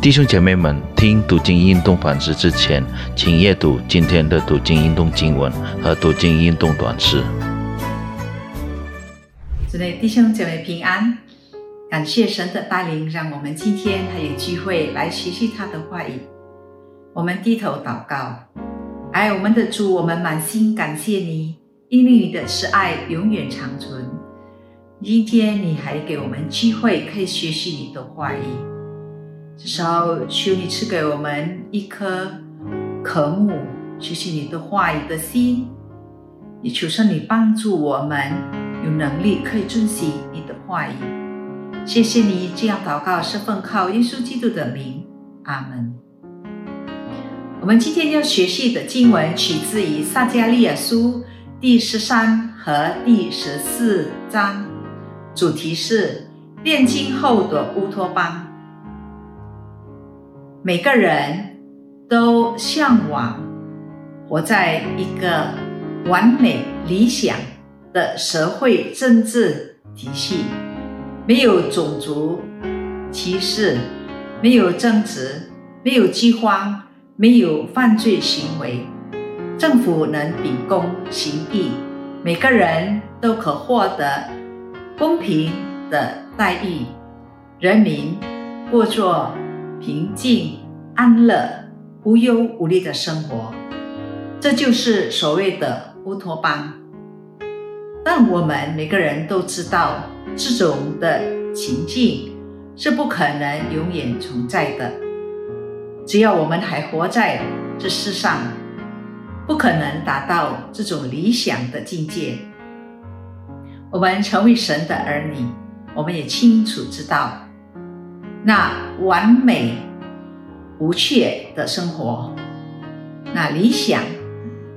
弟兄姐妹们，听读经运动反思之前，请阅读今天的读经运动经文和读经运动短诗。主内弟兄姐妹平安，感谢神的带领，让我们今天还有机会来学习他的话语。我们低头祷告，爱我们的主，我们满心感谢你，因为你的慈爱永远长存。今天你还给我们机会，可以学习你的话语。至少求你赐给我们一颗渴慕学习你的话语的心，也求神你帮助我们有能力可以遵循你的话语。谢谢你这样祷告，是奉靠耶稣基督的名，阿门。我们今天要学习的经文取自于撒加利亚书第十三和第十四章。主题是炼金后的乌托邦。每个人都向往活在一个完美理想的社会政治体系，没有种族歧视，没有争执，没有饥荒，没有犯罪行为，政府能秉公行义，每个人都可获得。公平的待遇，人民过着平静、安乐、无忧无虑的生活，这就是所谓的乌托邦。但我们每个人都知道，这种的情境是不可能永远存在的。只要我们还活在这世上，不可能达到这种理想的境界。我们成为神的儿女，我们也清楚知道，那完美无缺的生活，那理想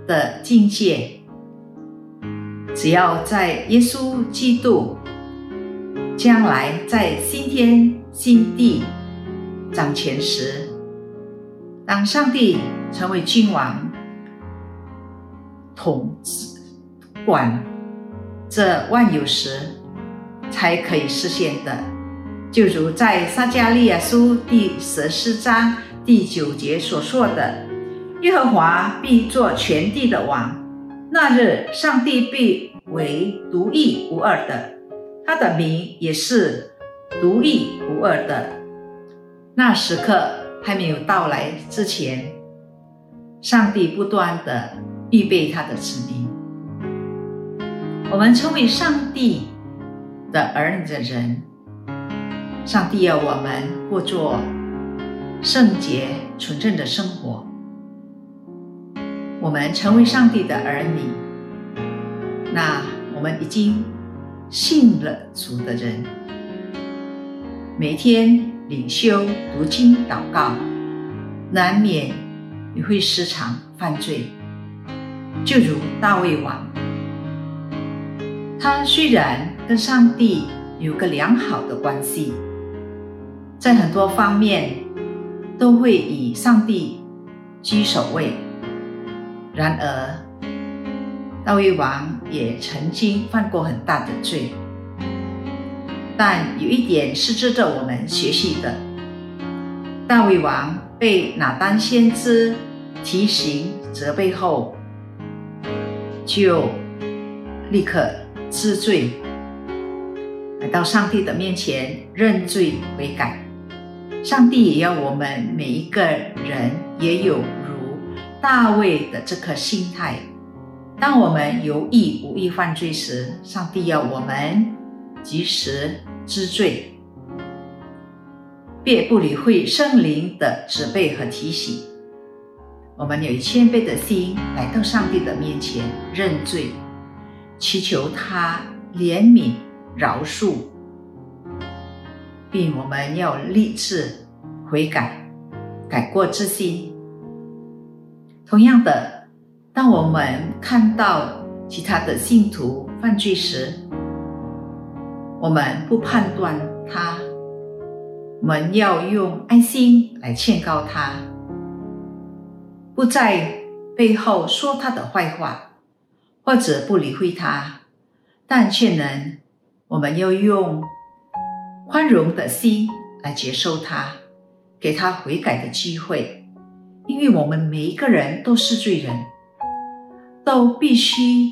的境界，只要在耶稣基督将来在新天新地掌权时，当上帝成为君王，统治管。这万有时才可以实现的，就如在撒迦利亚书第十四章第九节所说的：“耶和华必做全地的王，那日上帝必为独一无二的，他的名也是独一无二的。”那时刻还没有到来之前，上帝不断的预备他的子民。我们成为上帝的儿女的人，上帝要我们过做圣洁纯正的生活。我们成为上帝的儿女，那我们已经信了主的人，每天领修读经祷告，难免也会时常犯罪，就如大卫王。他虽然跟上帝有个良好的关系，在很多方面都会以上帝居首位。然而，大卫王也曾经犯过很大的罪。但有一点是值得我们学习的：大卫王被拿单先知提醒责备后，就立刻。知罪，来到上帝的面前认罪悔改。上帝也要我们每一个人也有如大卫的这颗心态。当我们有意无意犯罪时，上帝要我们及时知罪，别不理会圣灵的责备和提醒。我们有一谦卑的心来到上帝的面前认罪。祈求他怜悯饶恕，并我们要立志悔改，改过自新。同样的，当我们看到其他的信徒犯罪时，我们不判断他，我们要用爱心来劝告他，不在背后说他的坏话。或者不理会他，但却能，我们要用宽容的心来接受他，给他悔改的机会，因为我们每一个人都是罪人，都必须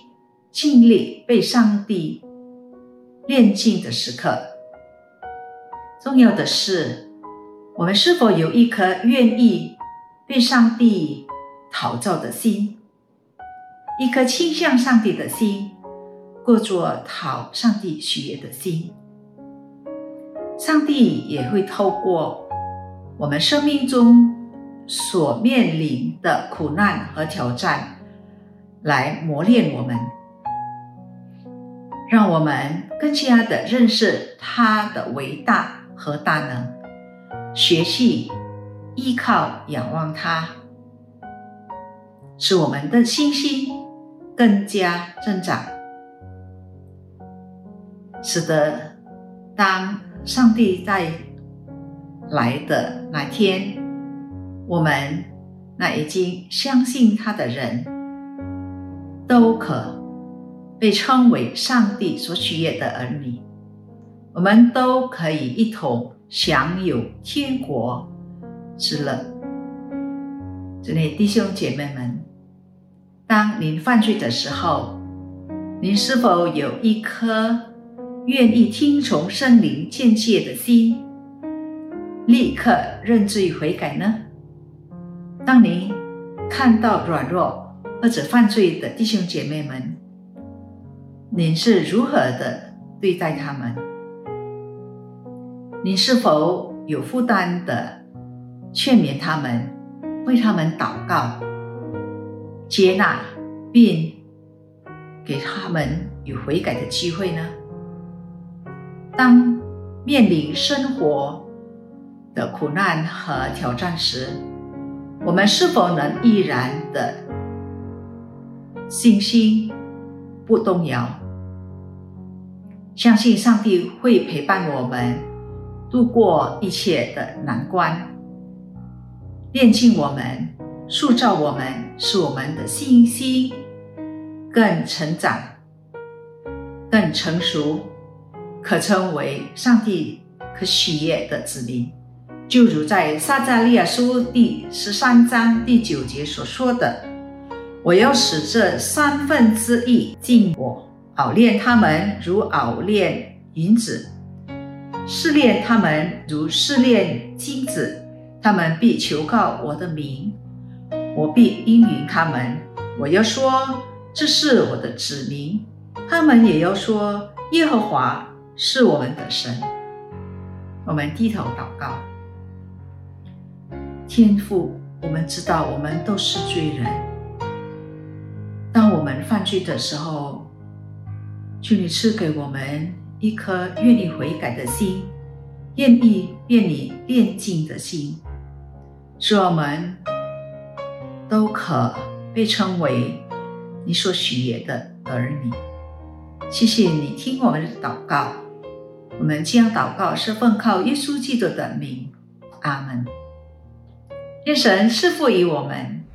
经历被上帝炼净的时刻。重要的是，我们是否有一颗愿意被上帝陶造的心，一颗倾向上帝的心，过着讨上帝喜悦的心。上帝也会透过。我们生命中所面临的苦难和挑战，来磨练我们，让我们更加的认识他的伟大和大能，学习依靠仰望他，使我们的信心更加增长，使得当上帝在。来的那天，我们那已经相信他的人，都可被称为上帝所取悦的儿女。我们都可以一同享有天国之乐。这里弟兄姐妹们，当您犯罪的时候，您是否有一颗愿意听从圣灵见解的心？立刻认罪悔改呢？当您看到软弱或者犯罪的弟兄姐妹们，您是如何的对待他们？你是否有负担的劝勉他们，为他们祷告、接纳，并给他们有悔改的机会呢？当面临生活，的苦难和挑战时，我们是否能毅然的信心不动摇，相信上帝会陪伴我们度过一切的难关，炼净我们，塑造我们，使我们的信心更成长、更成熟，可称为上帝可喜悦的子民。就如在撒加利亚书第十三章第九节所说的：“我要使这三分之一进我，熬炼他们如熬炼银子，试炼他们如试炼金子。他们必求告我的名，我必应允他们。我要说这是我的子民，他们也要说耶和华是我们的神。”我们低头祷告。天父，我们知道我们都是罪人。当我们犯罪的时候，求你赐给我们一颗愿意悔改的心，愿意愿你炼净的心，使我们都可被称为你所喜悦的儿女。谢谢你听我们的祷告，我们将祷告是奉靠耶稣基督的名，阿门。愿神赐福于我们。